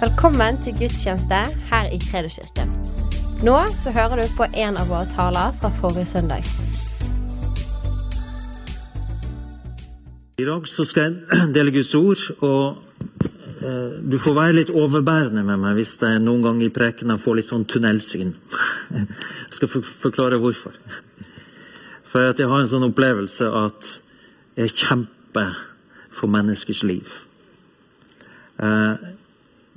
Velkommen til gudstjeneste her i Kredoskirken. Nå så hører du på en av våre taler fra forrige søndag. I dag så skal jeg dele Guds ord, og eh, du får være litt overbærende med meg hvis jeg noen gang i prekenen får litt sånn tunnelsyn. Jeg skal forklare hvorfor. For at jeg har en sånn opplevelse at jeg kjemper for menneskers liv. Eh,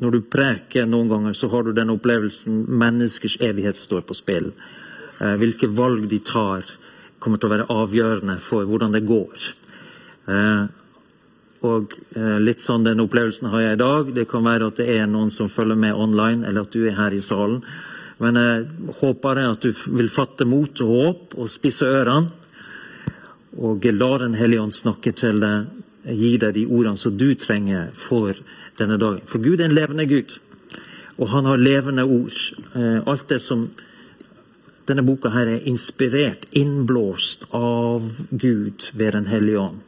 når du preker noen ganger, så har du den opplevelsen menneskers evighet står på spill. Eh, hvilke valg de tar, kommer til å være avgjørende for hvordan det går. Eh, og eh, litt sånn den opplevelsen har jeg i dag. Det kan være at det er noen som følger med online, eller at du er her i salen. Men jeg håper at du vil fatte mot og håp og spisse ørene. Og la Den hellige ånd snakke til deg, gi deg de ordene som du trenger for denne dagen. For Gud er en levende Gud, og han har levende ord. Eh, alt det som denne boka her er inspirert, innblåst av Gud ved Den hellige ånd.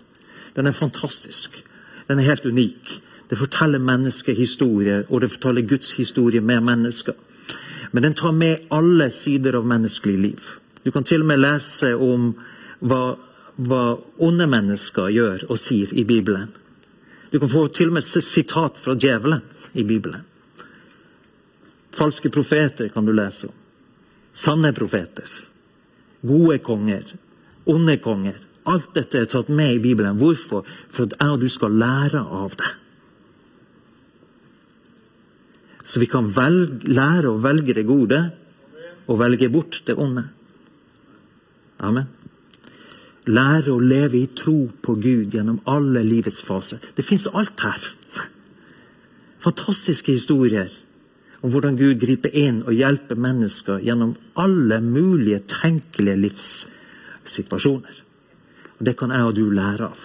Den er fantastisk. Den er helt unik. Det forteller menneskehistorie, og det forteller Guds historie med mennesker. Men den tar med alle sider av menneskelig liv. Du kan til og med lese om hva, hva onde mennesker gjør og sier i Bibelen. Du kan få til og med sitat fra djevelen i Bibelen. Falske profeter kan du lese om. Sanne profeter. Gode konger. Onde konger. Alt dette er tatt med i Bibelen. Hvorfor? For at jeg og du skal lære av det. Så vi kan velge, lære å velge det gode og velge bort det onde. Amen. Lære å leve i tro på Gud gjennom alle livets faser. Det fins alt her. Fantastiske historier om hvordan Gud griper inn og hjelper mennesker gjennom alle mulige tenkelige livssituasjoner. Og Det kan jeg og du lære av.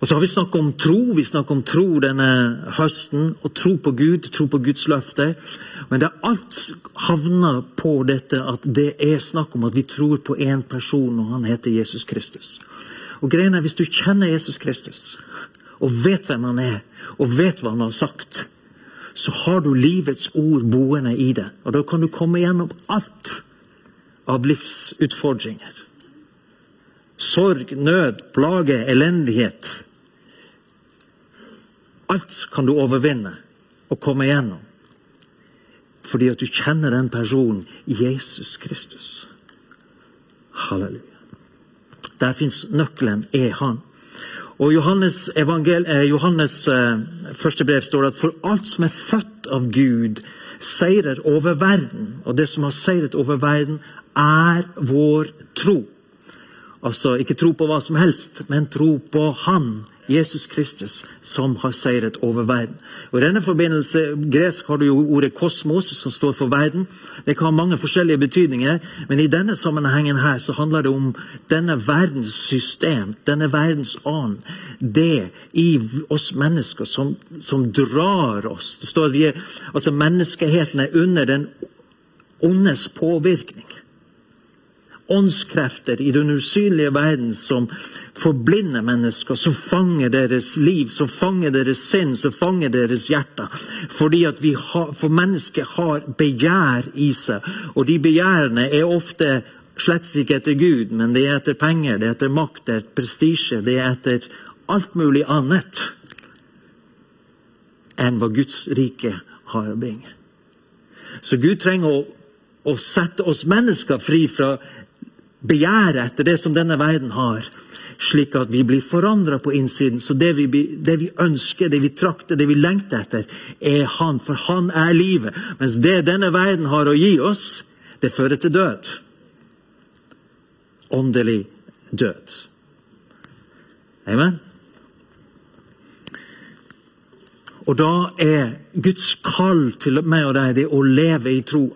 Og så har vi snakket om tro. Vi snakker om tro denne høsten. Og tro på Gud, tro på Guds løfter. Men det er alt havner på dette at det er snakk om at vi tror på én person, og han heter Jesus Kristus. Og greien er, Hvis du kjenner Jesus Kristus, og vet hvem han er, og vet hva han har sagt, så har du livets ord boende i det. Og da kan du komme gjennom alt av livsutfordringer. Sorg, nød, plage, elendighet. Alt kan du overvinne og komme igjennom. Fordi at du kjenner den personen Jesus Kristus. Halleluja. Der fins nøkkelen, er han. Og Johannes, evangel, eh, Johannes eh, første brev står det at for alt som er født av Gud, seirer over verden. Og det som har seiret over verden, er vår tro. Altså ikke tro på hva som helst, men tro på Han, Jesus Kristus, som har seiret over verden. Og I denne forbindelse, gresk har du jo ordet kosmos, som står for verden. Det kan ha mange forskjellige betydninger, men i denne sammenhengen her så handler det om denne verdens system, denne verdens ånd. Det i oss mennesker som, som drar oss. Det står vi er, altså Menneskeheten er under den ondes påvirkning åndskrefter i den usynlige verden som forblinder mennesker, som fanger deres liv, som fanger deres sinn, som fanger deres hjerter. Fordi at vi har, For mennesket har begjær i seg, og de begjærene er ofte slett ikke etter Gud, men det er etter penger, det er etter makt, det er etter prestisje, det er etter alt mulig annet enn hva Guds rike har å bringe. Så Gud trenger å, å sette oss mennesker fri fra begjæret etter det som denne verden har, slik at vi blir forandra på innsiden. Så det vi, det vi, ønsker, det vi trakter, det vi lengter etter, er Han. For Han er livet. Mens det denne verden har å gi oss, det fører til død. Åndelig død. Amen. Og da er Guds kall til meg og deg det å leve i tro.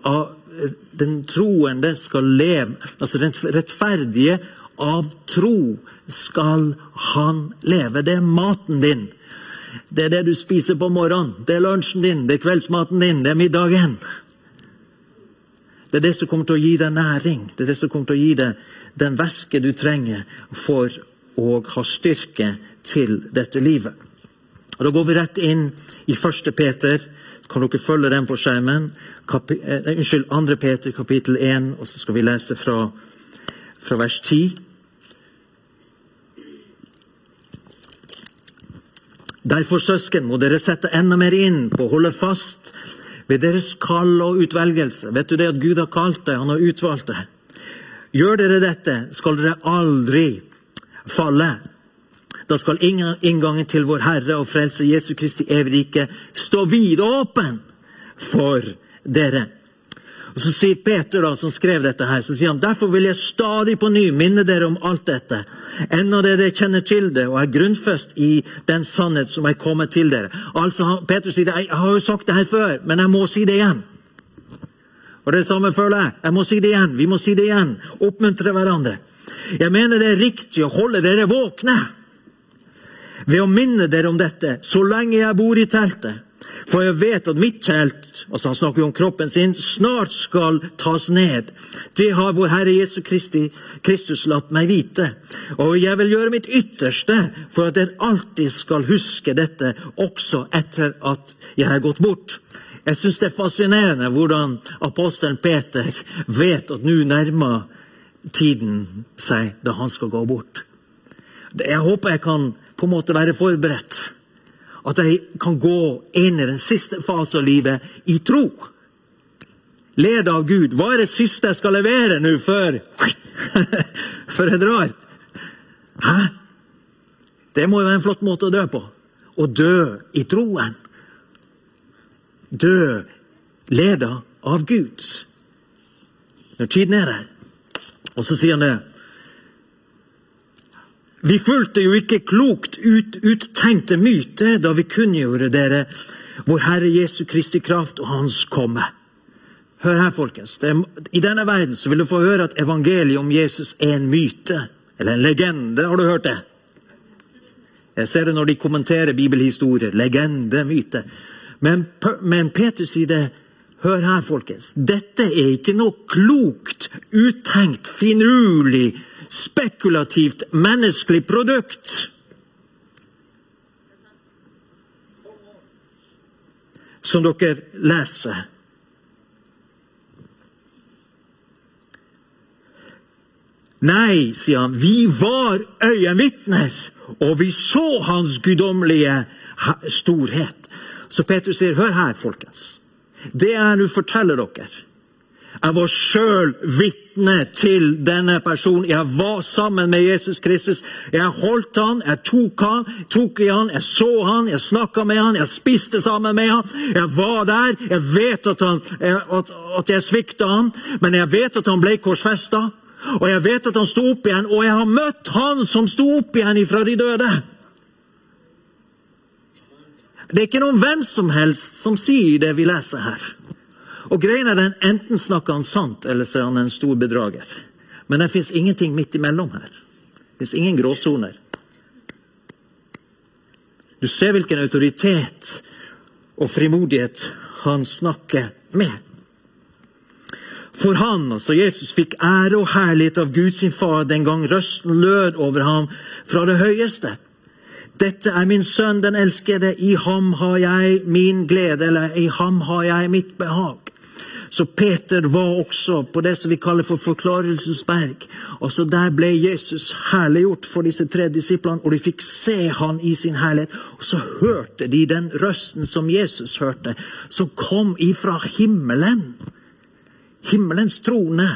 Den troende skal leve. Altså den rettferdige av tro skal han leve. Det er maten din. Det er det du spiser på morgenen. Det er lunsjen din, det er kveldsmaten din, det er middagen. Det er det som kommer til å gi deg næring. Det er det som kommer til å gi deg den væske du trenger for å ha styrke til dette livet. Og Da går vi rett inn i 1. Peter. Kan dere følge den på skjermen? Kapi, eh, unnskyld, 2. Peter kapittel 1, og så skal vi lese fra, fra vers 10. Derfor, søsken, må dere sette enda mer inn på å holde fast ved deres kall og utvelgelse. Vet du det at Gud har kalt deg, han har utvalgt deg. Gjør dere dette, skal dere aldri falle. Da skal inngangen til vår Herre og Frelser Jesu Kristi evige stå vidåpen for dere. Og Så sier Peter, da, som skrev dette, her, så sier han, derfor vil jeg stadig på ny minne dere om alt dette, ennå dere kjenner til det og er grunnfest i den sannhet som er kommet til dere. Altså, Peter sier jeg har jo sagt det her før, men jeg må si det igjen. Og Det samme føler jeg. Jeg må si det igjen. Vi må si det igjen. Oppmuntre hverandre. Jeg mener det er riktig å holde dere våkne ved å minne dere om dette så lenge jeg bor i teltet. For jeg vet at mitt telt altså han snakker jo om kroppen sin, snart skal tas ned. Det har vår Herre Jesu Kristi, Kristus latt meg vite. Og jeg vil gjøre mitt ytterste for at dere alltid skal huske dette, også etter at jeg har gått bort. Jeg syns det er fascinerende hvordan apostelen Peter vet at nå nærmer tiden seg da han skal gå bort. Jeg håper jeg kan på en måte være forberedt at de kan gå inn i den siste fase av livet i tro. Lede av Gud. Hva er det siste jeg skal levere nå før, før jeg drar? Hæ? Det må jo være en flott måte å dø på. Å dø i troen. Dø leda av Gud. Når tiden er der. Og så sier han det vi fulgte jo ikke klokt ut, uttenkte myter da vi kunngjorde dere vår Herre Jesu Kristi kraft og Hans komme. Hør her, folkens. Er, I denne verden så vil du få høre at evangeliet om Jesus er en myte. Eller en legende. Har du hørt det? Jeg ser det når de kommenterer bibelhistorier. Legende, myte. Men, men Peter sier det. Hør her, folkens. Dette er ikke noe klokt, uttenkt, finurlig spekulativt menneskelig produkt. Som dere leser. Nei, sier han, vi var øyenvitner, og vi så hans guddommelige storhet. Så Peter sier, hør her, folkens. Det jeg nå forteller dere, jeg var sjøl vitne til denne personen. Jeg var sammen med Jesus Kristus. Jeg holdt han, jeg tok han, tok i han, jeg så han, jeg snakka med han, jeg spiste sammen med han. Jeg var der. Jeg vet at, han, at, at jeg svikta han, men jeg vet at han ble korsfesta. Og jeg vet at han sto opp igjen, og jeg har møtt han som sto opp igjen ifra de døde. Det er ikke noen hvem som helst som sier det vi leser her. Og greien er den, Enten snakker han sant, eller så er han en stor bedrager. Men det fins ingenting midt imellom her. Det fins ingen gråsoner. Du ser hvilken autoritet og frimodighet han snakker med. For han, altså Jesus, fikk ære og herlighet av Gud sin far den gang røsten lød over ham fra det høyeste. Dette er min sønn, den elskede, i ham har jeg min glede, eller i ham har jeg mitt behag. Så Peter var også på det som vi kaller for forklarelsesberg. Og så Der ble Jesus herliggjort for disse tre disiplene, og de fikk se han i sin herlighet. Og så hørte de den røsten som Jesus hørte, som kom ifra himmelen. Himmelens trone.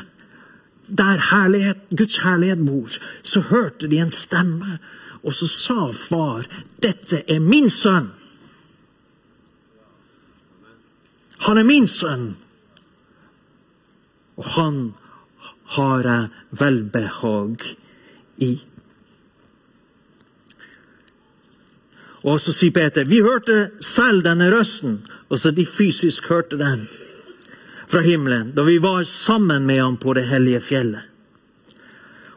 Der herlighet, Guds herlighet bor. Så hørte de en stemme, og så sa far, 'Dette er min sønn'. Han er min sønn og han har jeg velbehag i. Og så sier Peter vi hørte selv denne røsten, og så de fysisk hørte den fra himmelen da vi var sammen med ham på det hellige fjellet.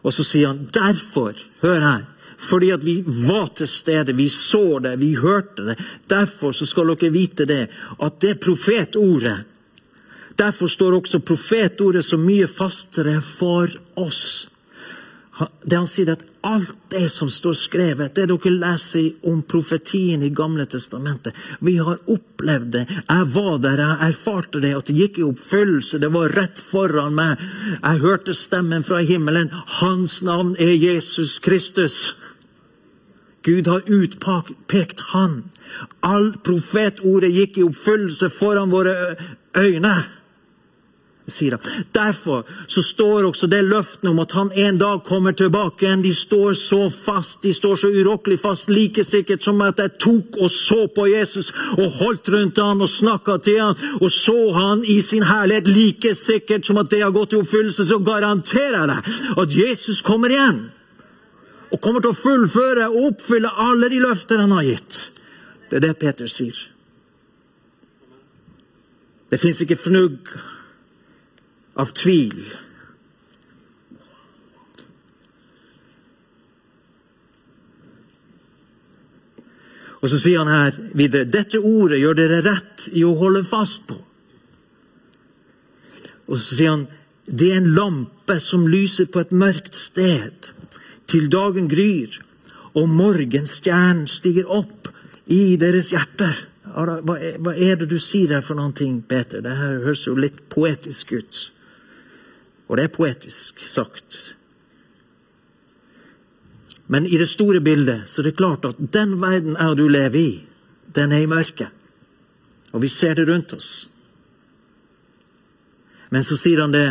Og så sier han derfor, hør her, fordi at vi var til stede, vi så det, vi hørte det. Derfor så skal dere vite det, at det profetordet Derfor står også profetordet så mye fastere for oss. Det han sier, at alt det som står skrevet, det dere leser om profetien i Gamle testamentet Vi har opplevd det. Jeg var der, jeg erfarte det, at det gikk i oppfyllelse. Det var rett foran meg. Jeg hørte stemmen fra himmelen. Hans navn er Jesus Kristus. Gud har utpekt han. All profetordet gikk i oppfyllelse foran våre øyne sier han. Derfor så står også det løftet om at han en dag kommer tilbake igjen. De står så fast, de står så urokkelig fast, like sikkert som at jeg tok og så på Jesus og holdt rundt han og snakka til han og så han i sin herlighet. Like sikkert som at det har gått i oppfyllelse, så garanterer jeg deg at Jesus kommer igjen. Og kommer til å fullføre og oppfylle alle de løfter han har gitt. Det er det Peter sier. Det fins ikke fnugg av tvil. Og så sier han her videre dette ordet gjør dere rett i å holde fast på. Og så sier han det er en lampe som lyser på et mørkt sted, til dagen gryr, og morgenstjernen stiger opp i deres hjerter. Hva er det du sier her for ting, Peter? Det her høres jo litt poetisk ut. Og det er poetisk sagt. Men i det store bildet så er det klart at den verden er du lever i, den er i mørket. Og vi ser det rundt oss. Men så sier han det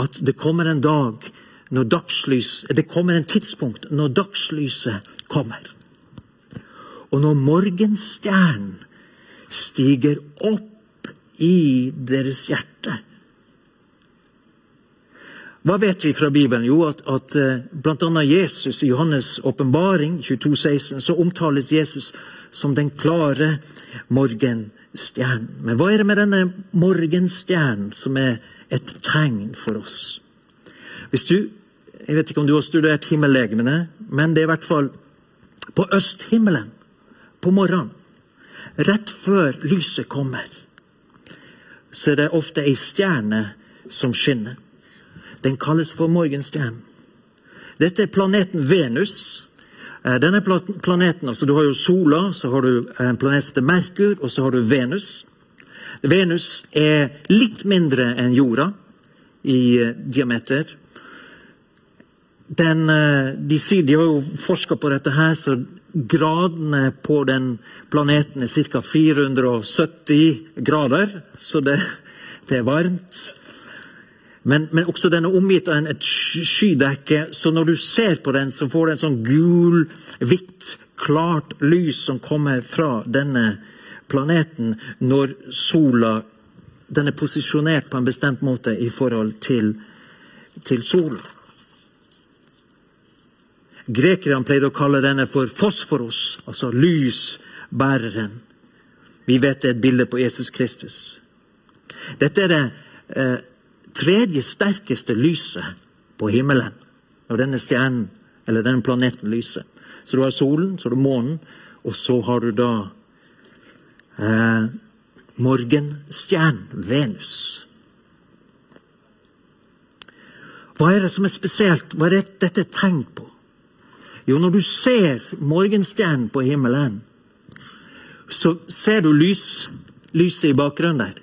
at det kommer en dag når dagslys Det kommer en tidspunkt når dagslyset kommer. Og når morgenstjernen stiger opp i deres hjerte hva vet vi fra Bibelen? Jo, at, at eh, bl.a. Jesus i Johannes' åpenbaring 22,16 så omtales Jesus som den klare morgenstjernen. Men hva er det med denne morgenstjernen som er et tegn for oss? Hvis du, Jeg vet ikke om du har studert himmellegemene, men det er i hvert fall på østhimmelen på morgenen, rett før lyset kommer, så er det ofte ei stjerne som skinner. Den kalles for morgenstjernen. Dette er planeten Venus. Eh, denne planeten, altså Du har jo sola, så har du en planet som heter Merkur, og så har du Venus. Venus er litt mindre enn jorda i eh, diameter. Den, eh, de, sier, de har jo forska på dette, her, så gradene på den planeten er ca. 470 grader. Så det, det er varmt. Men, men, også den er omgitt av et skydekke, så når du ser på den, så får du en sånn gul, hvitt, klart lys som kommer fra denne planeten når sola den er posisjonert på en bestemt måte i forhold til, til solen. Grekerne pleide å kalle denne for fosforos, altså lysbæreren. Vi vet det er et bilde på Jesus Kristus. Dette er det eh, tredje sterkeste lyset på himmelen når denne stjernen eller denne planeten lyser. Så du har solen, så har du månen, og så har du da eh, morgenstjernen Venus. Hva er det som er spesielt? Hva er det dette et tegn på? Jo, når du ser morgenstjernen på himmelen, så ser du lys, lyset i bakgrunnen der.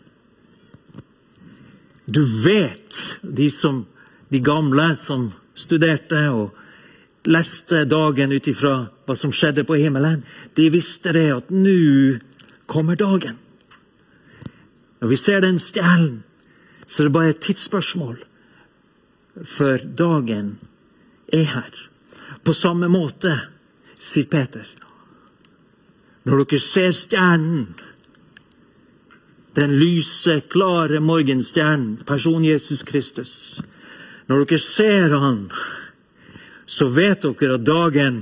Du vet, de, som, de gamle som studerte og leste dagen ut ifra hva som skjedde på himmelen, de visste det at nå kommer dagen. Når vi ser den stjernen, så er det bare et tidsspørsmål før dagen er her. På samme måte, sier Peter. Når dere ser stjernen den lyse, klare morgenstjernen, person Jesus Kristus. Når dere ser han, så vet dere at dagen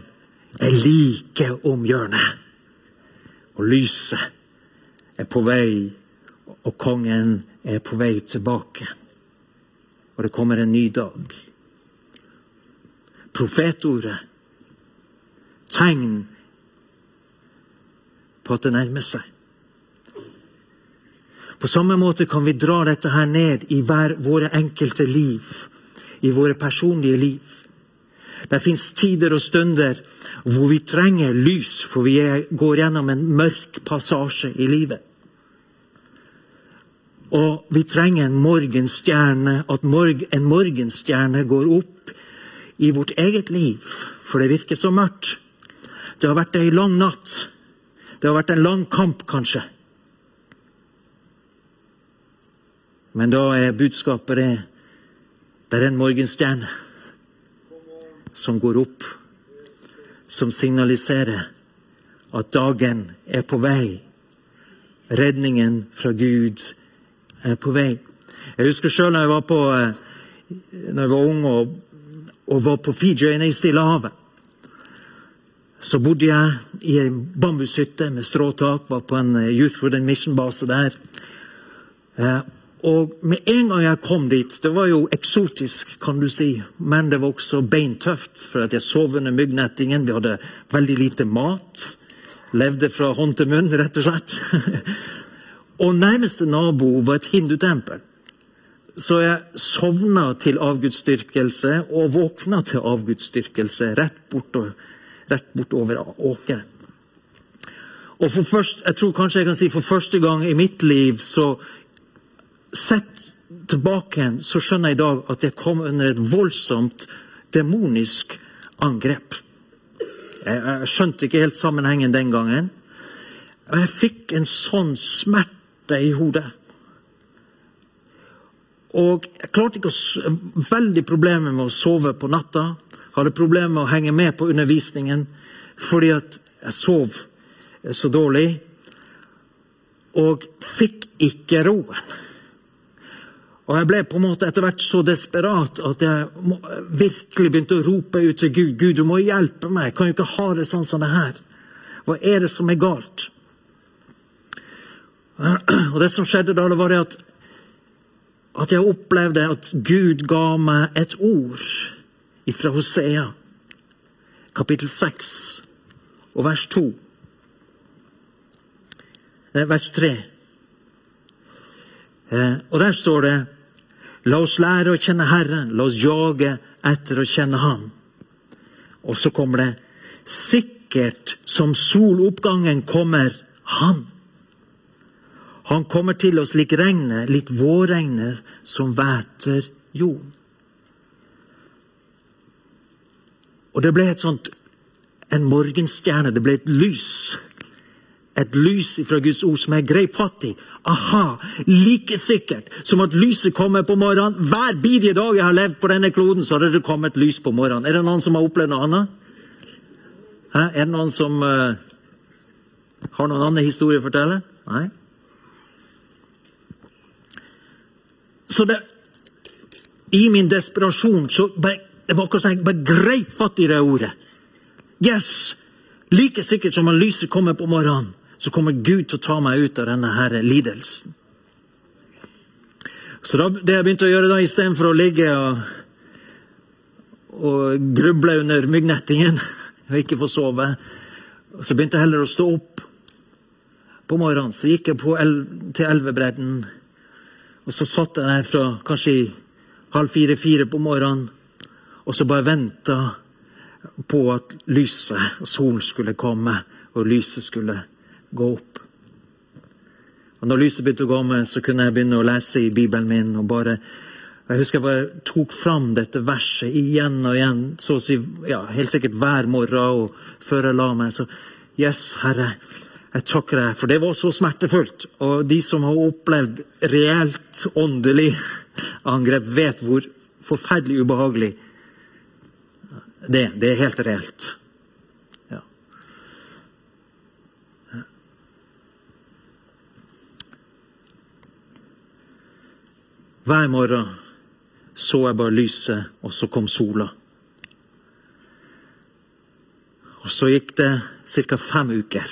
er like om hjørnet. Og lyset er på vei, og kongen er på vei tilbake. Og det kommer en ny dag. Profetordet, tegn på at det nærmer seg. På samme måte kan vi dra dette her ned i hver, våre enkelte liv. i våre personlige liv. Det fins tider og stunder hvor vi trenger lys, for vi går gjennom en mørk passasje i livet. Og vi trenger en morgenstjerne, at en morgenstjerne går opp i vårt eget liv, for det virker så mørkt. Det har vært ei lang natt. Det har vært en lang kamp, kanskje. Men da er budskapet det det er en morgenstjerne som går opp, som signaliserer at dagen er på vei. Redningen fra Gud er på vei. Jeg husker sjøl da jeg var på eh, når jeg var ung og, og var på Fiji i Stillehavet. Så bodde jeg i ei bambushytte med stråtak, var på en eh, Youth the Mission-base der. Og med en gang jeg kom dit Det var jo eksotisk, kan du si, men det var også beintøft. For at jeg sov under myggnettingen. Vi hadde veldig lite mat. Levde fra hånd til munn, rett og slett. og nærmeste nabo var et hindutempel. Så jeg sovna til avgudsdyrkelse og våkna til avgudsdyrkelse rett, bort, rett bortover åkeren. Og for først, jeg tror kanskje jeg kan si for første gang i mitt liv så Sett tilbake igjen, så skjønner jeg i dag at jeg kom under et voldsomt demonisk angrep. Jeg, jeg skjønte ikke helt sammenhengen den gangen. Og jeg fikk en sånn smerte i hodet. Og jeg klarte ikke å Veldig problemer med å sove på natta. Hadde problemer med å henge med på undervisningen fordi at jeg sov så dårlig. Og fikk ikke roen. Og Jeg ble på en måte etter hvert så desperat at jeg virkelig begynte å rope ut til Gud. Gud, du må hjelpe meg. Jeg kan jo ikke ha det sånn som det her. Hva er det som er galt? Og Det som skjedde da, det var det at, at jeg opplevde at Gud ga meg et ord fra Hosea, kapittel 6 og vers 2. Eh, vers 3. Eh, og der står det La oss lære å kjenne Herren. La oss jage etter å kjenne Ham. Og så kommer det Sikkert som soloppgangen kommer Han. Han kommer til oss lik regnet, litt vårregnet som væter jorden. Og det ble et sånt, en morgenstjerne. Det ble et lys et lys fra Guds ord som jeg grep fatt i. Aha! Like sikkert som at lyset kommer på morgenen. Hver bidige dag jeg har levd på denne kloden, så har det kommet lys på morgenen. Er det noen som har opplevd noe annet? Hæ? Er det noen som uh, har noen annen historie å fortelle? Nei? Så det I min desperasjon så bare, det var akkurat som jeg bare fatt i det ordet. Yes! Like sikkert som at lyset kommer på morgenen, så kommer Gud til å ta meg ut av denne her lidelsen. Så da, det jeg begynte å gjøre da, istedenfor å ligge og, og gruble under myggnettingen og ikke få sove, så begynte jeg heller å stå opp på morgenen. Så gikk jeg el til elvebredden, og så satt jeg der fra kanskje halv fire-fire på morgenen, og så bare venta på at lyset og solen skulle komme, og lyset skulle komme gå opp. Og når lyset begynte å gå med, så kunne jeg begynne å lese i Bibelen min. og bare jeg husker jeg bare tok fram dette verset igjen og igjen, så å si, ja, helt sikkert hver morgen og før jeg la meg. Så Yes, Herre, jeg takker deg, for det var så smertefullt. Og de som har opplevd reelt åndelig angrep, vet hvor forferdelig ubehagelig det er. Det er helt reelt. Hver morgen så jeg bare lyset, og så kom sola. Og så gikk det ca. fem uker.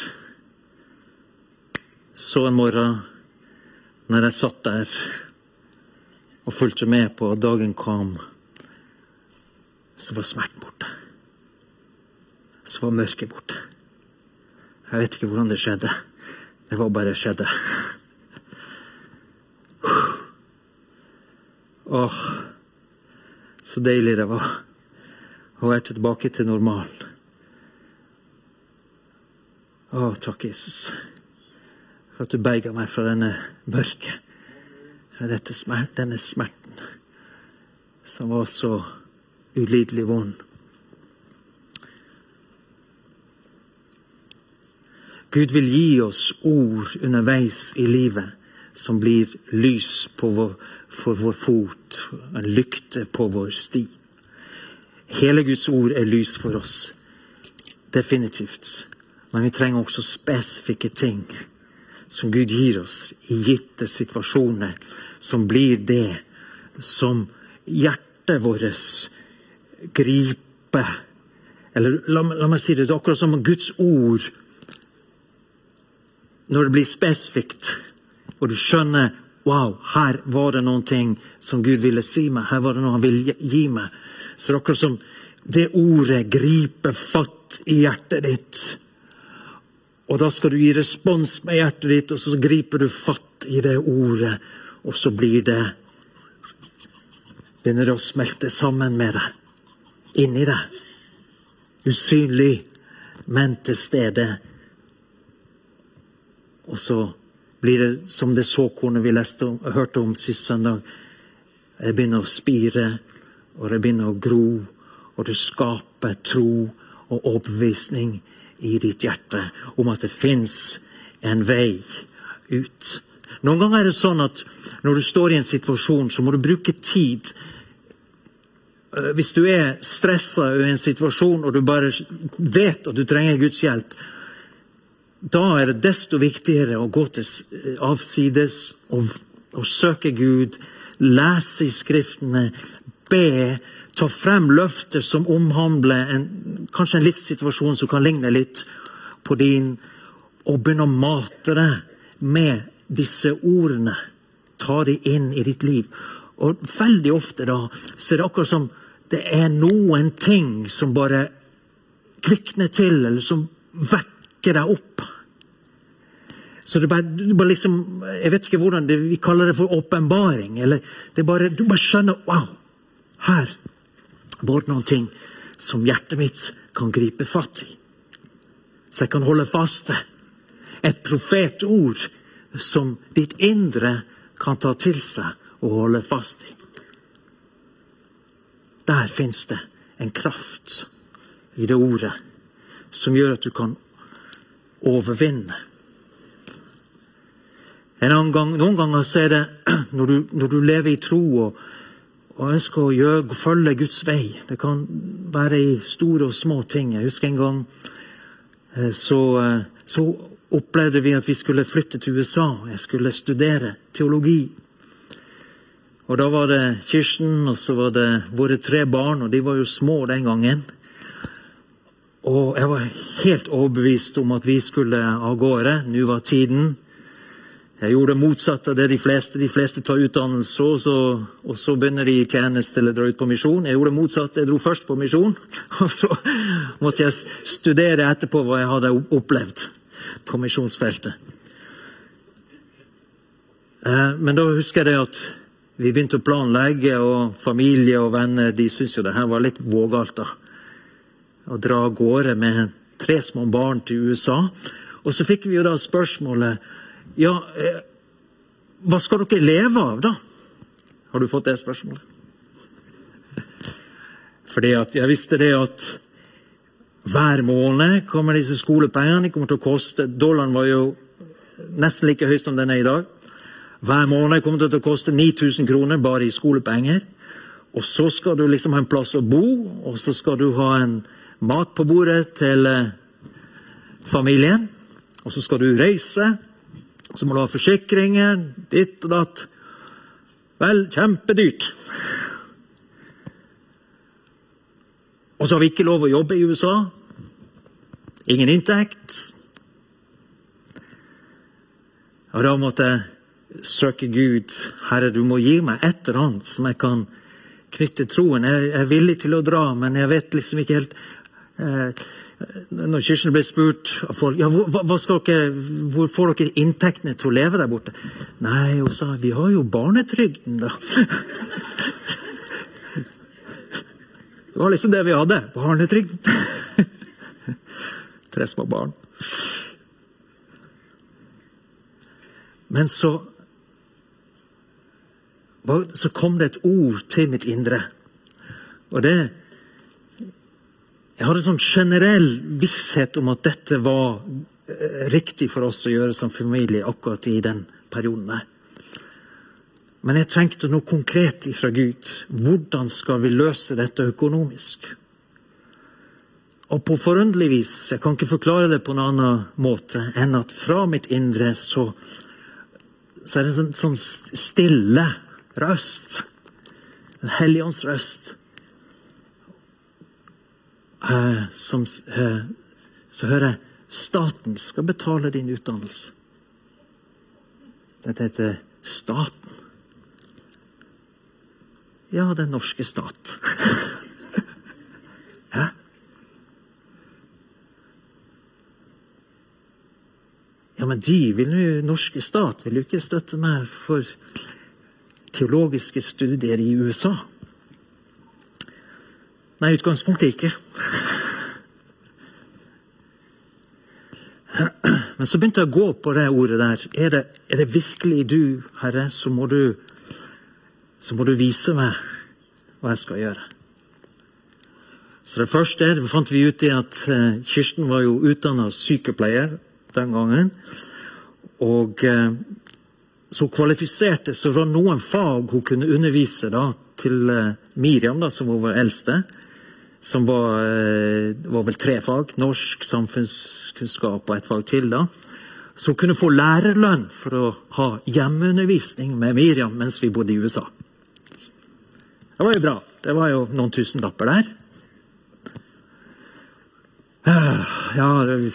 Så en morgen, når jeg satt der og fulgte med på at dagen kom, så var smerten borte. Så var mørket borte. Jeg vet ikke hvordan det skjedde. Det var bare skjedde. Så Så deilig det var å være tilbake til normalen. Å, takk, Jesus, for at du berga meg fra denne mørket. Dette smert, denne smerten som var så ulidelig vond. Gud vil gi oss ord underveis i livet som blir lys på vår, for vår fot, en lykte på vår sti. Hele Guds ord er lys for oss. Definitivt. Men vi trenger også spesifikke ting som Gud gir oss i gitte situasjoner, som blir det som hjertet vårt griper. Eller la, la, meg si det, det er akkurat som Guds ord Når det blir spesifikt, og du skjønner Wow, her var det ting som Gud ville si meg. Her var det noe han ville gi meg. Så det er akkurat som det ordet griper fatt i hjertet ditt. Og da skal du gi respons med hjertet ditt, og så griper du fatt i det ordet. Og så blir det Begynner det å smelte sammen med deg. Inni deg. Usynlig, men til stede. Og så blir det som det såkornet vi leste hørte om sist søndag. Det begynner å spire, og det begynner å gro, og du skaper tro og overbevisning i ditt hjerte om at det fins en vei ut. Noen ganger er det sånn at når du står i en situasjon, så må du bruke tid. Eh, hvis du er stressa i en situasjon og du bare vet at du trenger Guds hjelp, da er det desto viktigere å gå til avsides og, og søke Gud, lese i Skriftene, be ta frem løfter som omhandler en, kanskje en livssituasjon som kan ligne litt på din, og begynne å mate deg med disse ordene. Ta de inn i ditt liv. Og veldig ofte da, så er det akkurat som det er noen ting som bare kvikner til, eller som vekker deg opp. Så det bare, du bare liksom, Jeg vet ikke hvordan det, vi kaller det for åpenbaring. eller det bare, Du bare skjønner Wow! Her både noen ting som hjertet mitt kan gripe fatt i. Så jeg kan holde fast ved. Et profetord som ditt indre kan ta til seg og holde fast i. Der fins det en kraft i det ordet som gjør at du kan overvinne. Gang, noen ganger så er det når du, når du lever i tro og og ønsker å gjøre, følge Guds vei. Det kan være i store og små ting. Jeg husker en gang eh, så, eh, så opplevde vi at vi skulle flytte til USA. Jeg skulle studere teologi. Og Da var det Kirsten og så var det våre tre barn, og de var jo små den gangen. Og jeg var helt overbevist om at vi skulle av gårde. Nå var tiden. Jeg gjorde det motsatte av det de fleste. De fleste tar utdannelse, og så, og så begynner de i tjeneste eller drar ut på misjon. Jeg gjorde det motsatte. Jeg dro først på misjon, og så måtte jeg studere etterpå hva jeg hadde opplevd på misjonsfeltet. Eh, men da husker jeg det at vi begynte å planlegge, og familie og venner de syntes jo det her var litt vågalt. da. Å dra av gårde med tre små barn til USA. Og så fikk vi jo da spørsmålet ja, eh, hva skal dere leve av, da? Har du fått det spørsmålet? Fordi at jeg visste det at hver måned kommer disse skolepengene De kommer til å koste Dollaren var jo nesten like høy som den er i dag. Hver måned kommer det til å koste 9000 kroner bare i skolepenger. Og så skal du liksom ha en plass å bo, og så skal du ha en mat på bordet til eh, familien. Og så skal du reise, så må du ha forsikringer, ditt og datt. Vel, kjempedyrt. Og så har vi ikke lov å jobbe i USA. Ingen inntekt. Og da måtte jeg søke Gud. Herre, du må gi meg et eller annet som jeg kan knytte troen. Jeg er villig til å dra, men jeg vet liksom ikke helt når Kirsten ble spurt av folk ja, hvor, dere, hvor får dere inntektene til å leve der borte. Nei, hun sa vi har jo barnetrygden, da. Det var liksom det vi hadde. Barnetrygd. Tre små barn. Men så så kom det et ord til mitt indre. Og det Jeg hadde sånn generell visshet om at dette var eh, riktig for oss å gjøre som familie akkurat i den perioden. Men jeg trengte noe konkret fra Gud. Hvordan skal vi løse dette økonomisk? Og på forunderlig vis, jeg kan ikke forklare det på en annen måte enn at fra mitt indre så, så er det en sånn, stille røst. En hellige røst. Uh, som, uh, så hører jeg staten skal betale din utdannelse. Dette heter staten. Ja, den norske stat. Hæ? Ja, men de vil jo, norske stat vil jo ikke støtte meg for teologiske studier i USA? Nei, utgangspunktet ikke. Men så begynte jeg å gå på det ordet der. Er det, er det virkelig du, Herre, så må du, så må du vise meg hva jeg skal gjøre. Så det første det fant vi ut i at uh, Kirsten var jo utdanna sykepleier den gangen. Og uh, så hun kvalifiserte så det var noen fag hun kunne undervise da, til uh, Miriam, da, som var eldste. Som var, uh, var, vel tre fag. Norsk, samfunnskunnskap og et fag til. da. Som kunne få lærerlønn for å ha hjemmeundervisning med Miriam mens vi bodde i USA. Det var jo bra. Det var jo noen tusenlapper der. Uh, ja, det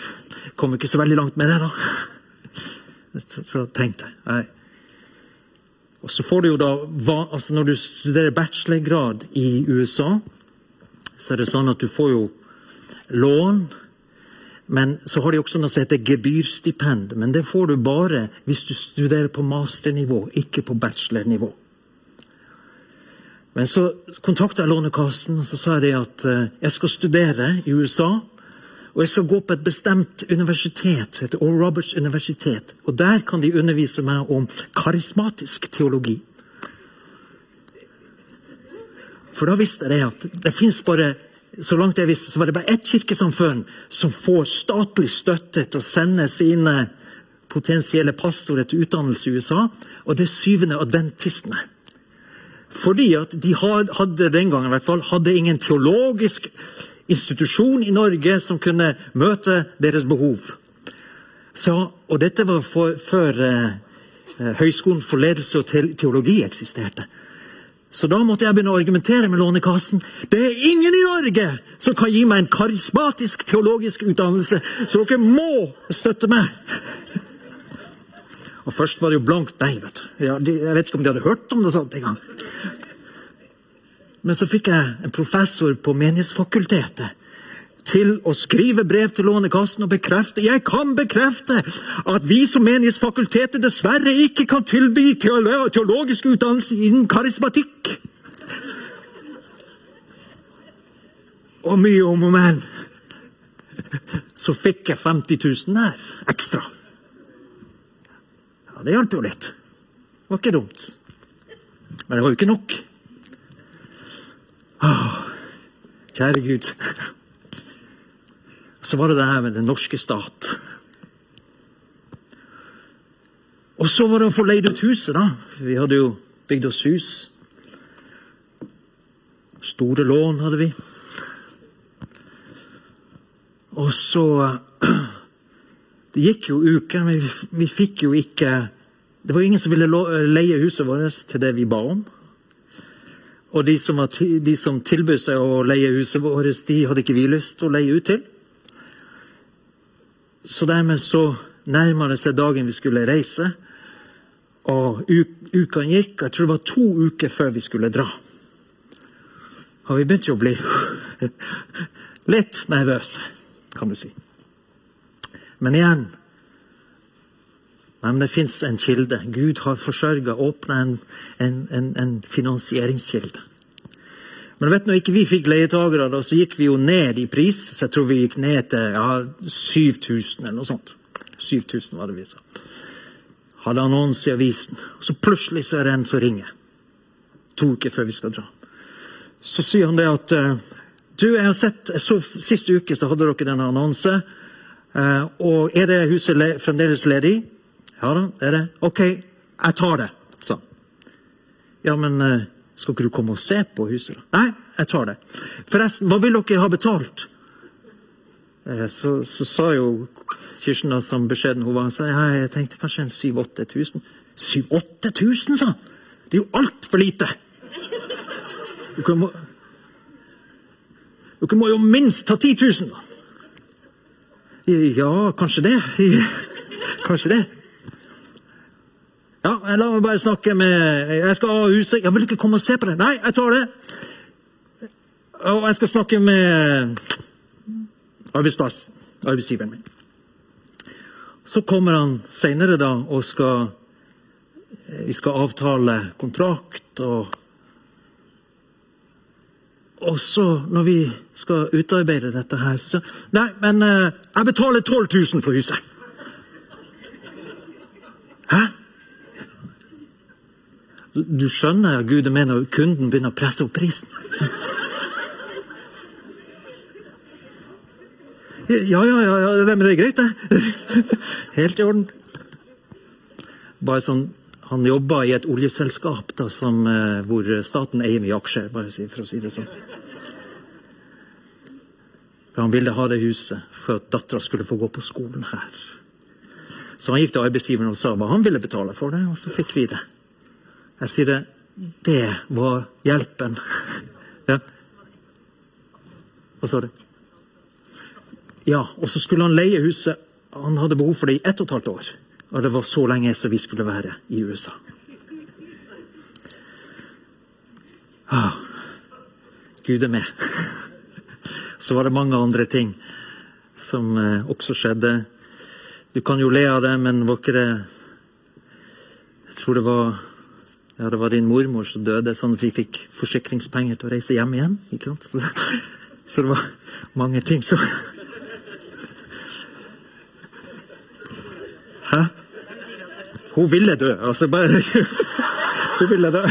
kom ikke så veldig langt med det, da. Så, tenkte jeg. Og så får du jo da, altså Når du studerer bachelorgrad i USA, så er det sånn at du får jo lån. Men så har de også noe som heter gebyrstipend. Men det får du bare hvis du studerer på masternivå, ikke på bachelornivå. Men så kontakta jeg Lånekassen og så sa jeg at eh, jeg skal studere i USA. Og jeg skal gå på et bestemt universitet, som heter Roberts universitet. Og der kan de undervise meg om karismatisk teologi. For da visste jeg at det fins bare så langt jeg visste, så var det bare ett kirkesamfunn som får statlig støtte til å sende sine potensielle pastorer til utdannelse i USA, og det er syvende adventistene. Fordi at de hadde den gangen i hvert fall, hadde ingen teologisk institusjon i Norge som kunne møte deres behov. Så, og dette var for, før eh, eh Høgskolen for ledelse og teologi eksisterte. Så da måtte jeg begynne å argumentere med Lånekassen. Det er ingen i Norge som kan gi meg en karismatisk teologisk utdannelse, så dere må støtte meg! Og først var det jo blankt nei. vet du. Jeg vet ikke om de hadde hørt om det sånt engang. Men så fikk jeg en professor på Menighetsfakultetet til å skrive brev til Lånekassen og bekrefte Jeg kan bekrefte at vi som Menighetsfakultetet dessverre ikke kan tilby teologisk utdannelse innen karismatikk. Og mye om og men. Så fikk jeg 50 000 der ekstra. Ja, Det hjalp jo litt. Det var ikke dumt. Men det var jo ikke nok. Åh, kjære Gud. Så var det det her med den norske stat. Og så var det å få leid ut huset, da. Vi hadde jo bygd oss hus. Store lån hadde vi. Og så Det gikk jo uker, men vi, fikk jo ikke Det var ingen som ville leie huset vårt til det vi ba om. Og de som, de som tilbød seg å leie huset vårt, de hadde ikke vi lyst til å leie ut til. Så dermed så nærma det seg dagen vi skulle reise. Og uka gikk. Jeg tror det var to uker før vi skulle dra. Og vi begynte jo å bli litt nervøse, kan du si. Men igjen men Det fins en kilde. Gud har forsørga, åpna en, en, en, en, finansieringskilde. Men vet når ikke vi fikk leietagere, da, så gikk vi jo ned i pris. Så jeg tror vi gikk ned til ja, 7000 eller noe sånt. 7000 var det vi sa. Hadde annonse i avisen. Så plutselig så er det en som ringer. To uker før vi skal dra. Så sier han det at uh, Du, jeg har sett så Sist uke så hadde dere denne annonse. Uh, og er det huset le fremdeles ledig? Ja da, det er det. Ok, jeg tar det, sa han. Ja, men uh, skal ikke du komme og se på huset? da? Nei, jeg tar det. Forresten, hva vil dere ha betalt? Eh, så, så, sa jo Kirsten da, som beskjeden hun var, så jeg tenkte kanskje en 7000-8000. 7000-8000, sa han! Det er jo altfor lite! Dere må, dere må jo minst ta 10 000, da! Ja, kanskje det. Kanskje det. Ja, La meg bare snakke med Jeg skal av huset. Jeg vil ikke komme og se på det. Nei, jeg tar det. Og jeg skal snakke med. Arbeidsgiveren min. Så kommer han seinere, da, og skal Vi skal avtale kontrakt og Og så, når vi skal utarbeide dette her, så Nei, men uh, jeg betaler 12 000 for huset. Hæ? Du skjønner at Gud mener kunden begynner å presse opp prisen? Ja, ja, ja, ja det er greit, det. Helt i orden. Bare sånn, Han jobba i et oljeselskap da, som, eh, hvor staten eier mye aksjer, bare for å si det sånn. For Han ville ha det huset for at dattera skulle få gå på skolen her. Så han gikk til arbeidsgiveren og sa hva han ville betale for det, og så fikk vi det. Jeg sier det Det var hjelpen. ja. Hva sa du? Ja, og så skulle han leie huset. Han hadde behov for det i ett og et halvt år. Og det var så lenge som vi skulle være i USA. Ah, Gud er med. Så var det mange andre ting som eh, også skjedde. Du kan jo le av det, men var ikke det Jeg tror det var ja, det var din mormor som døde, sånn at vi fikk forsikringspenger til å reise hjem igjen. ikke sant? Så, så det var mange ting som Hæ? Hun ville dø. Altså, bare Hun ville dø.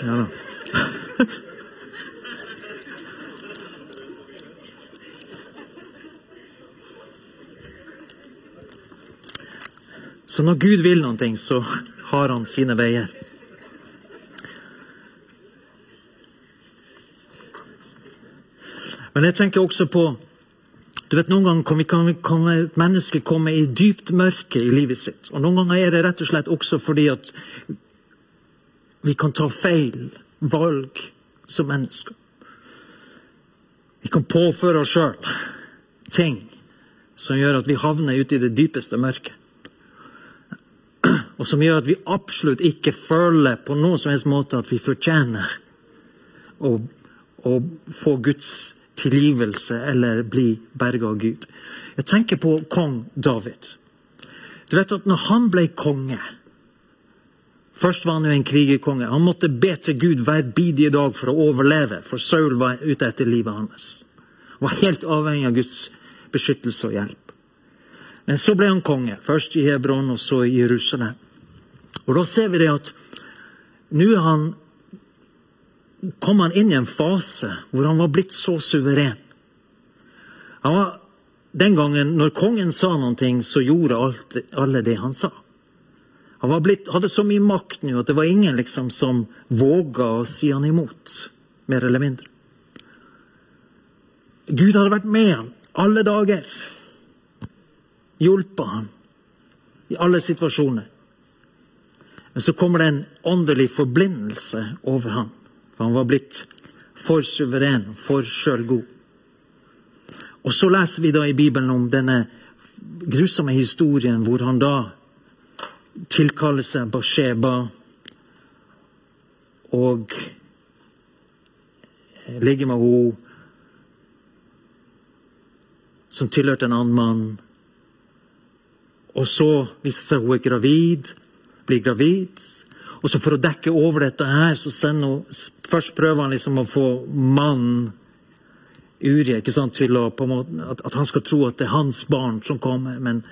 Ja da. Når Gud vil noe, så har han sine veier. Men jeg tenker også på du vet, Noen ganger kan, kan, kan et menneske komme i dypt mørke i livet sitt. Og Noen ganger er det rett og slett også fordi at vi kan ta feil valg som mennesker. Vi kan påføre oss sjøl ting som gjør at vi havner ute i det dypeste mørket. Og som gjør at vi absolutt ikke føler på noen som helst måte at vi fortjener å, å få Guds tilgivelse eller bli berga av Gud. Jeg tenker på kong David. Du vet at når han ble konge Først var han jo en krigerkonge. Han måtte be til Gud hver bidige dag for å overleve, for Saul var ute etter livet hans. Han var helt avhengig av Guds beskyttelse og hjelp. Men så ble han konge, først i Hebron og så i Jerusalem. Og Da ser vi det at nå han kom han inn i en fase hvor han var blitt så suveren. Han var, den gangen når kongen sa noe, så gjorde alt, alle det han sa. Han blitt, hadde så mye makt nå at det var ingen liksom som våga å si han imot, mer eller mindre. Gud hadde vært med ham alle dager. Hjulpet ham i alle situasjoner. Men så kommer det en åndelig forblindelse over ham. For han var blitt for suveren, for sjølgod. Og så leser vi da i Bibelen om denne grusomme historien hvor han da tilkaller seg Basheba og ligger med henne som tilhørte en annen mann. Og så viser det seg hun er gravid, blir gravid. Og så For å dekke over dette her, så sender hun Først prøver han liksom å få mannen Uri ikke sant, til å, måte, at, at, han skal tro at det er hans barn som kommer. Men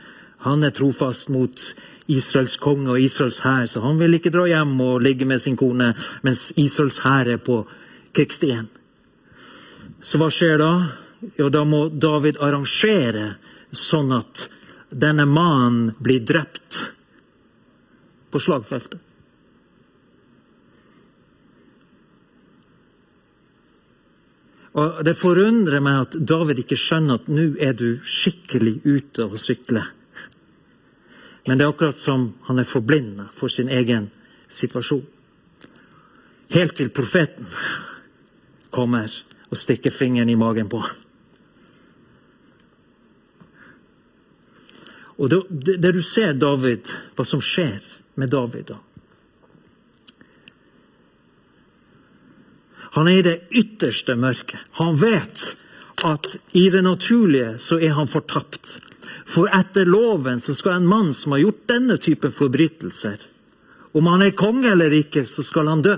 han er trofast mot Israels konge og Israels hær, så han vil ikke dra hjem og ligge med sin kone mens Israels hær er på krigsstien. Så hva skjer da? Jo, da må David arrangere sånn at denne mannen blir drept på slagfeltet. Og Det forundrer meg at David ikke skjønner at nå er du skikkelig ute å sykle. Men det er akkurat som han er forblinda for sin egen situasjon. Helt til profeten kommer og stikker fingeren i magen på ham. Og det, det, du ser David, hva som skjer med David da Han er i det ytterste mørket. Han vet at i det naturlige så er han fortapt. For etter loven så skal en mann som har gjort denne type forbrytelser, om han er konge eller ikke, så skal han dø.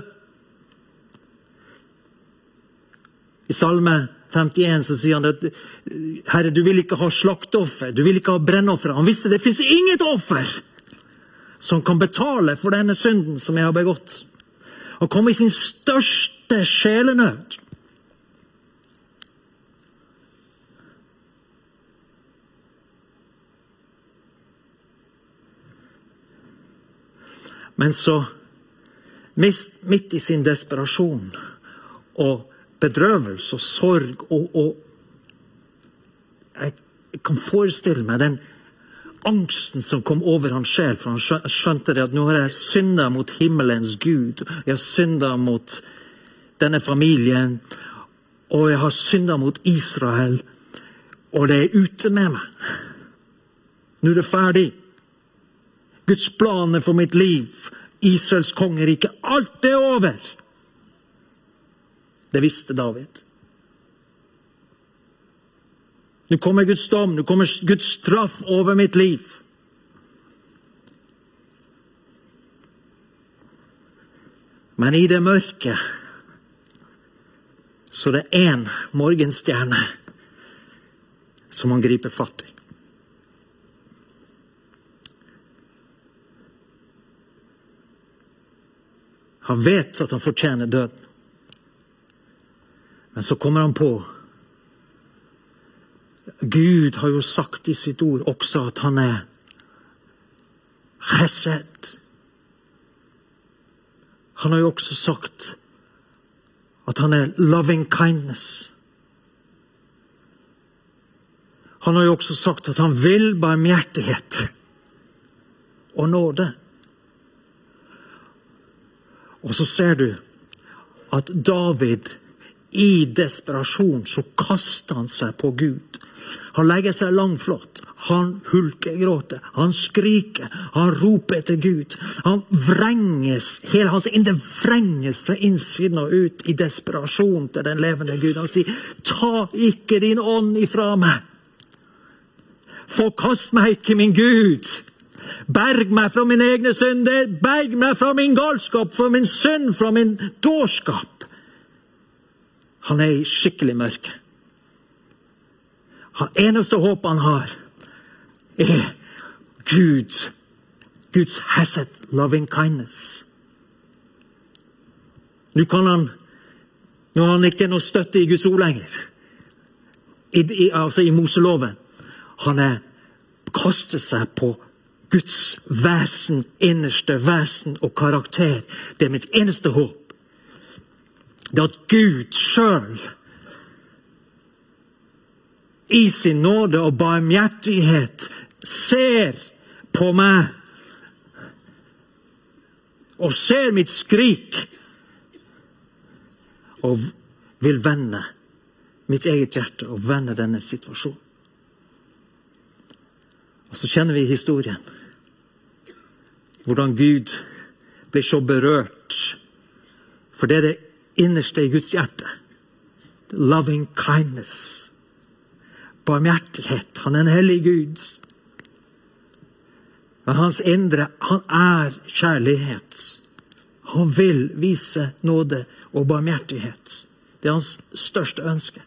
I Salme 51 så sier han at Herre, du vil ikke ha slakteoffer, du vil ikke ha brennoffer. Han visste det fins inget offer som kan betale for denne synden som jeg har begått. Han kom i sin største sjelenød. Men så, midt i sin desperasjon og bedrøvelse og sorg og, og Jeg kan forestille meg den angsten som kom over hans sjel, for han skjønte det at nå har jeg synda mot himmelens Gud. Jeg har synda mot denne familien, og jeg har synda mot Israel. Og det er ute med meg. Nå er det ferdig. Guds planer for mitt liv, Israels kongerike, alt er over. Det visste David. Nå kommer Guds dom, nå kommer Guds straff over mitt liv. Men i det mørket så det er én morgenstjerne som han griper fatt i. Han vet at han fortjener døden. Men så kommer han på Gud har jo sagt i sitt ord også at han er chesed. Han har jo også sagt at han er loving kindness. Han har jo også sagt at han vil barmhjertighet og nåde. Og så ser du at David i desperasjon så kaster han seg på Gud. Han legger seg langflott. Han hulkegråter, han skriker, han roper etter Gud. Han vrenges, Hele hans indre vrenges fra innsiden og ut i desperasjon til den levende Gud. Han sier, 'Ta ikke din ånd ifra meg'. Forkast meg ikke, min Gud. Berg meg fra mine egne synder. Berg meg fra min galskap, fra min synd, fra min dårskap. Han er i skikkelig mørke. Han eneste håpet han har, er Gud. Guds hesed, loving kindness. Nå kan han Nå har han ikke noe støtte i Guds ord lenger, I, i, altså i Moseloven. Han er kaster seg på Guds vesen, innerste vesen og karakter. Det er mitt eneste håp det at Gud sjøl i sin nåde og barmhjertighet ser på meg og ser mitt skrik og vil vende mitt eget hjerte og vende denne situasjonen. Og så kjenner vi historien. Hvordan Gud blir så berørt. For det er det innerste i Guds hjerte. Loving kindness. Barmhjertighet. Han er en hellig Gud. Men hans indre, han er kjærlighet. Han vil vise nåde og barmhjertighet. Det er hans største ønske.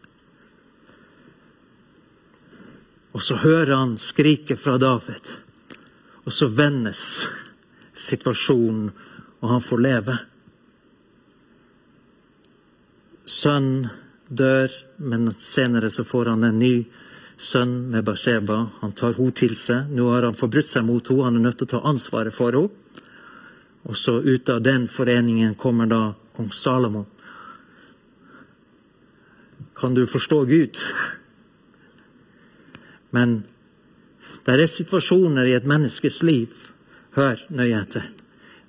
Og så hører han skriket fra David, og så vendes situasjonen, og han får leve. Sønn dør, men senere så får han en ny sønn med Basheba. Han tar henne til seg. Nå har han forbrutt seg mot henne, han er nødt til å ta ansvaret for henne. Og så ut av den foreningen kommer da kong Salomo. Kan du forstå Gud? Men det er situasjoner i et menneskes liv Hør nøye etter.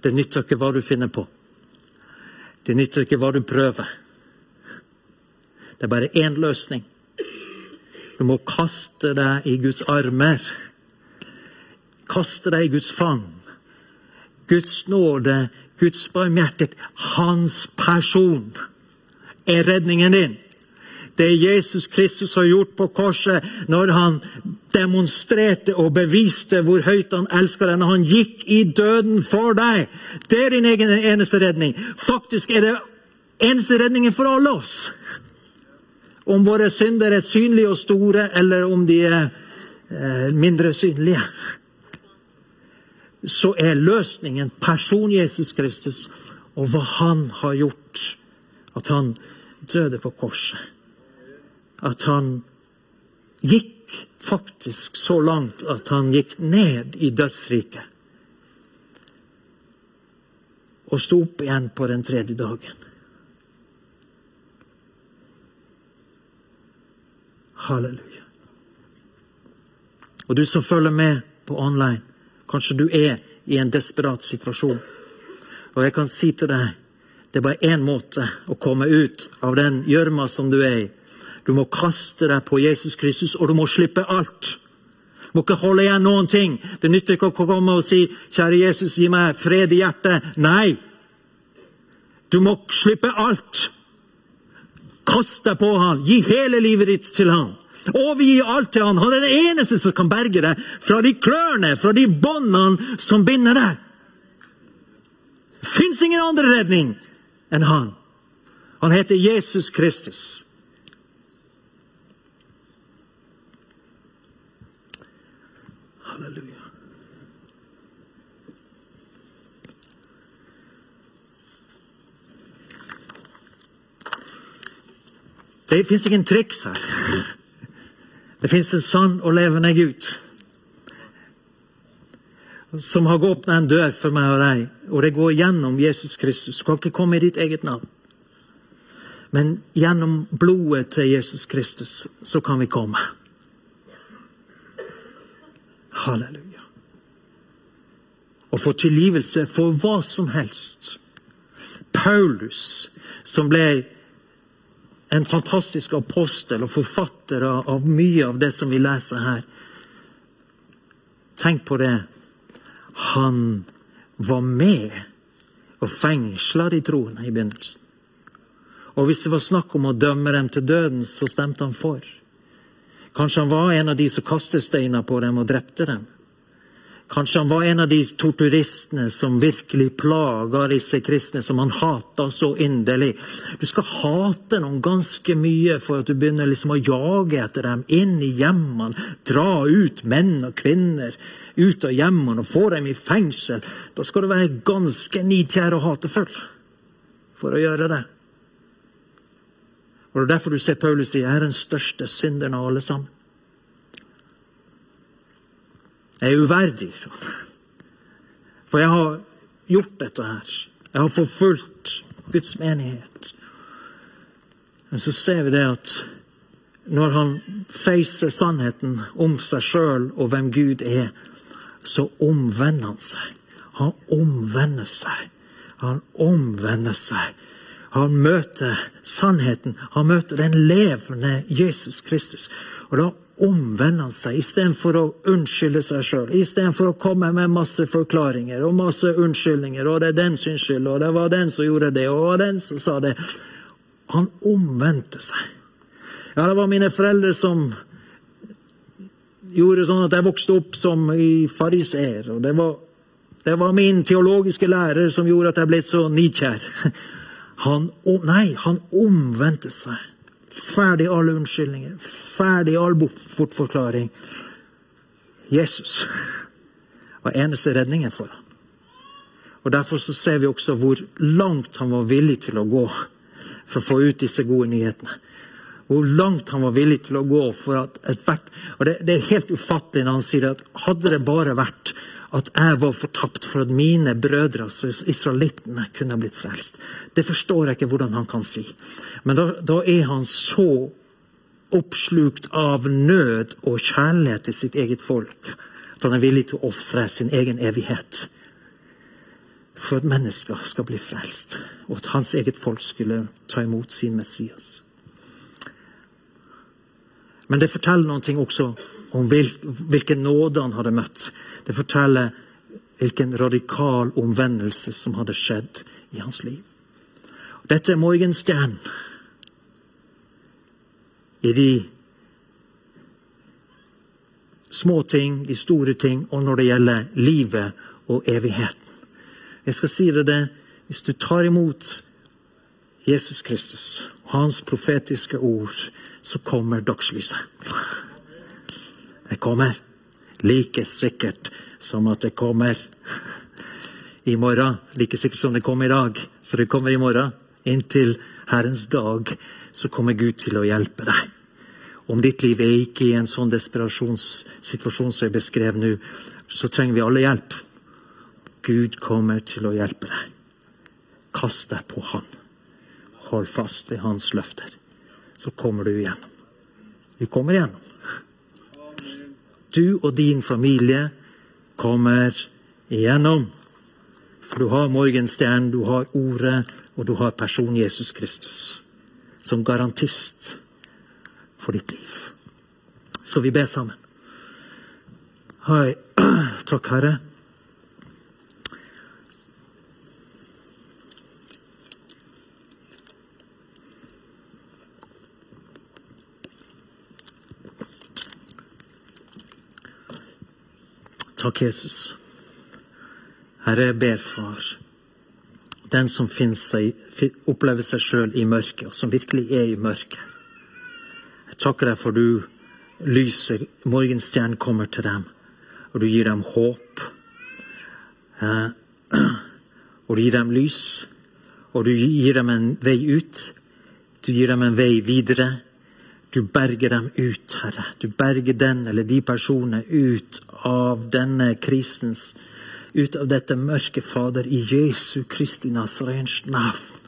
Det nytter ikke hva du finner på. Det nytter ikke hva du prøver. Det er bare én løsning. Du må kaste deg i Guds armer. Kaste deg i Guds fang. Guds nåde, Guds barmhjertighet, Hans person er redningen din det Jesus Kristus har gjort på korset, når han demonstrerte og beviste hvor høyt han elsker deg, når han gikk i døden for deg. Det er din egen eneste redning. Faktisk er det eneste redningen for alle oss. Om våre synder er synlige og store, eller om de er eh, mindre synlige. Så er løsningen person Jesus Kristus og hva han har gjort. At han døde på korset at han gikk faktisk så langt at han gikk ned i dødsriket. Og sto opp igjen på den tredje dagen. Halleluja. Og du som følger med på online, kanskje du er i en desperat situasjon. Og jeg kan si til deg det er bare én måte å komme ut av den gjørma som du er i. Du må kaste deg på Jesus Kristus, og du må slippe alt. Du må ikke holde igjen noen ting. Det nytter ikke å komme og si 'Kjære Jesus, gi meg fred i hjertet'. Nei. Du må slippe alt. Kast deg på han. Gi hele livet ditt til han. Overgi alt til han. Han er den eneste som kan berge deg fra de klørne, fra de båndene som binder deg. Det fins ingen andre redning enn han. Han heter Jesus Kristus. Halleluja. Det fins ingen triks her. Det fins en sann og levende Gud som har åpna en dør for meg og deg, og det går gjennom Jesus Kristus. Du kan ikke komme i ditt eget navn. Men gjennom blodet til Jesus Kristus så kan vi komme. Halleluja. Å få tilgivelse for hva som helst. Paulus, som ble en fantastisk apostel og forfatter av mye av det som vi leser her. Tenk på det. Han var med og fengsla de troende i begynnelsen. Og hvis det var snakk om å dømme dem til døden, så stemte han for. Kanskje han var en av de som kastet steiner på dem og drepte dem. Kanskje han var en av de torturistene som virkelig plaga disse kristne, som han hata så inderlig. Du skal hate noen ganske mye for at du begynner liksom å jage etter dem inn i hjemmene. Dra ut menn og kvinner ut av hjemmene og få dem i fengsel. Da skal du være ganske nidkjær og hatefull for å gjøre det. Og Det er derfor du ser Paulus si jeg er den største synderen av alle sammen. Jeg er uverdig, sånn. For jeg har gjort dette her. Jeg har forfulgt Guds menighet. Men så ser vi det at når han facer sannheten om seg sjøl og hvem Gud er, så omvender han seg. Han omvender seg. Han omvender seg han møter sannheten. Han møter den levende Jesus Kristus. Og da omvender han seg istedenfor å unnskylde seg sjøl. Istedenfor å komme med masse forklaringer og masse unnskyldninger. og 'Det er den sin skyld', og 'det var den som gjorde det', og 'det var den som sa det'. Han omvendte seg. Ja, det var mine foreldre som gjorde sånn at jeg vokste opp som i fariseer. Og det var, det var, min teologiske lærer som gjorde at jeg ble så nidkjær. Han, nei, han omvendte seg. Ferdig alle unnskyldninger. Ferdig all bortforklaring. Jesus var eneste redningen for ham. Og Derfor så ser vi også hvor langt han var villig til å gå for å få ut disse gode nyhetene. Hvor langt han var villig til å gå for at ethvert Og det, det, er helt ufattelig når han sier at hadde det bare vært at jeg var fortapt for at mine brødre, altså israelittene, kunne blitt frelst. Det forstår jeg ikke hvordan han kan si. Men da, da er han så oppslukt av nød og kjærlighet til sitt eget folk at han er villig til å ofre sin egen evighet for at mennesker skal bli frelst, og at hans eget folk skulle ta imot sin Messias. Men det forteller noe også om hvilken nåde han hadde møtt. Det forteller hvilken radikal omvendelse som hadde skjedd i hans liv. Dette er morgenstjernen i de små ting, de store ting, og når det gjelder livet og evigheten. Jeg skal si det, hvis du tar imot Jesus Kristus og hans profetiske ord, så kommer dagslyset. Det kommer like sikkert som at det kommer i morgen. Like sikkert som det kom i dag, så det kommer i morgen. Inntil Herrens dag så kommer Gud til å hjelpe deg. Om ditt liv er ikke i en sånn desperasjonssituasjon som jeg beskrev nå, så trenger vi alle hjelp. Gud kommer til å hjelpe deg. Kast deg på Han. Hold fast ved Hans løfter. Så kommer du igjennom. Du kommer igjennom. Du og din familie kommer igjennom. For du har morgenstjernen, du har Ordet, og du har personen Jesus Kristus som garantist for ditt liv. Skal vi be sammen. Hei. Takk, Herre. Takk, Jesus. Herre, jeg ber, far. Den som seg, opplever seg sjøl i mørket, og som virkelig er i mørket. Jeg takker deg for du lyser, morgenstjernen kommer til dem, og du gir dem håp. Eh, og du gir dem lys, og du gir dem en vei ut. Du gir dem en vei videre. Du berger dem ut, Herre. Du berger den eller de personene ut av denne krisens Ut av dette mørke, Fader, i Jesu Kristi Nazarens navn.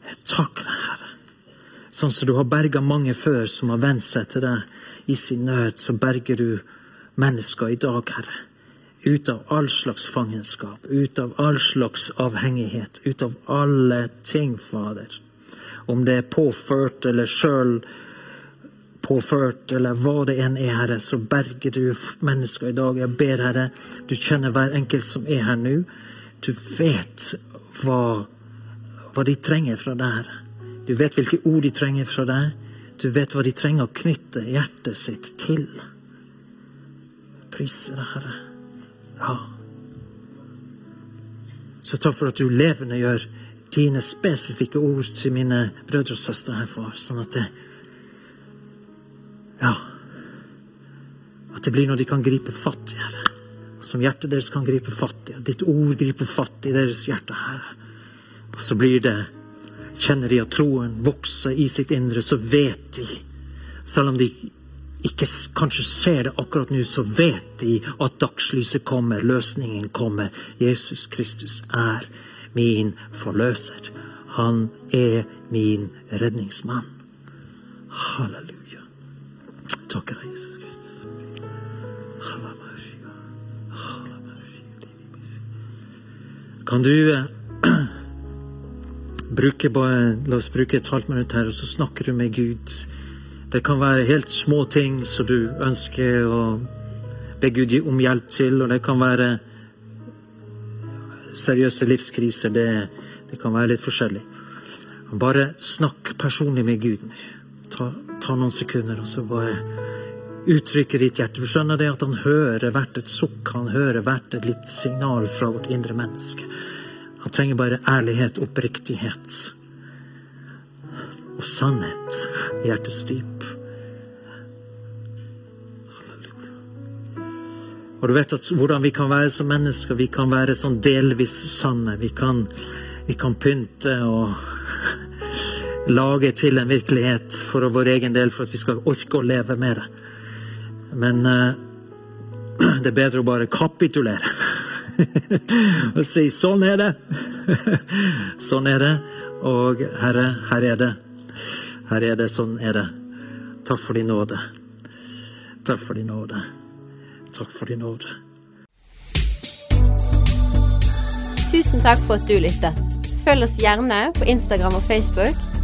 Jeg takker deg, Herre. Sånn som du har berga mange før som har vent seg til deg i sin nød, så berger du mennesker i dag, Herre. Ut av all slags fangenskap, ut av all slags avhengighet, ut av alle ting, Fader. Om det er påført eller sjøl påført, eller hva det enn er, Herre, så berger du mennesker i dag. Jeg ber, Herre, du kjenner hver enkelt som er her nå. Du vet hva, hva de trenger fra deg, Herre. Du vet hvilke ord de trenger fra deg. Du vet hva de trenger å knytte hjertet sitt til. Priser deg, Herre. Ja. Så takk for at du levende gjør dine spesifikke ord til mine brødre og søstre her, far. Sånn at det ja. At det blir noe de kan gripe fatt i, Herre. Som hjertet deres kan gripe fatt i. Ditt ord griper fatt i deres hjerte, Herre. Og så blir det Kjenner de at troen vokser i sitt indre, så vet de, selv om de ikke kanskje ser det akkurat nå, så vet de at dagslyset kommer, løsningen kommer. Jesus Kristus er min forløser. Han er min redningsmann. Halleluja takker deg, Jesus Kristus. Kan du eh, bruke bare, La oss bruke et halvt minutt her, og så snakker du med Gud. Det kan være helt små ting som du ønsker å be Gud om hjelp til, og det kan være seriøse livskriser. Det, det kan være litt forskjellig. Bare snakk personlig med Gud. Ta, ta noen sekunder, og så bare uttrykke ditt hjerte. Du skjønner det at han hører hvert et sukk, han hører hvert et litt signal fra vårt indre menneske. Han trenger bare ærlighet, oppriktighet og sannhet i hjertets dyp. Og du vet at hvordan vi kan være som mennesker. Vi kan være sånn delvis sanne. Vi kan, vi kan pynte og lage til en virkelighet for vår egen del, for at vi skal orke å leve med det. Men uh, det er bedre å bare kapitulere og si 'sånn er det'. sånn er det. Og Herre, her er det. Her er det, sånn er det. Takk for din nåde. Takk for din nåde. Takk for din nåde. Tusen takk for at du lyttet. Følg oss gjerne på Instagram og Facebook,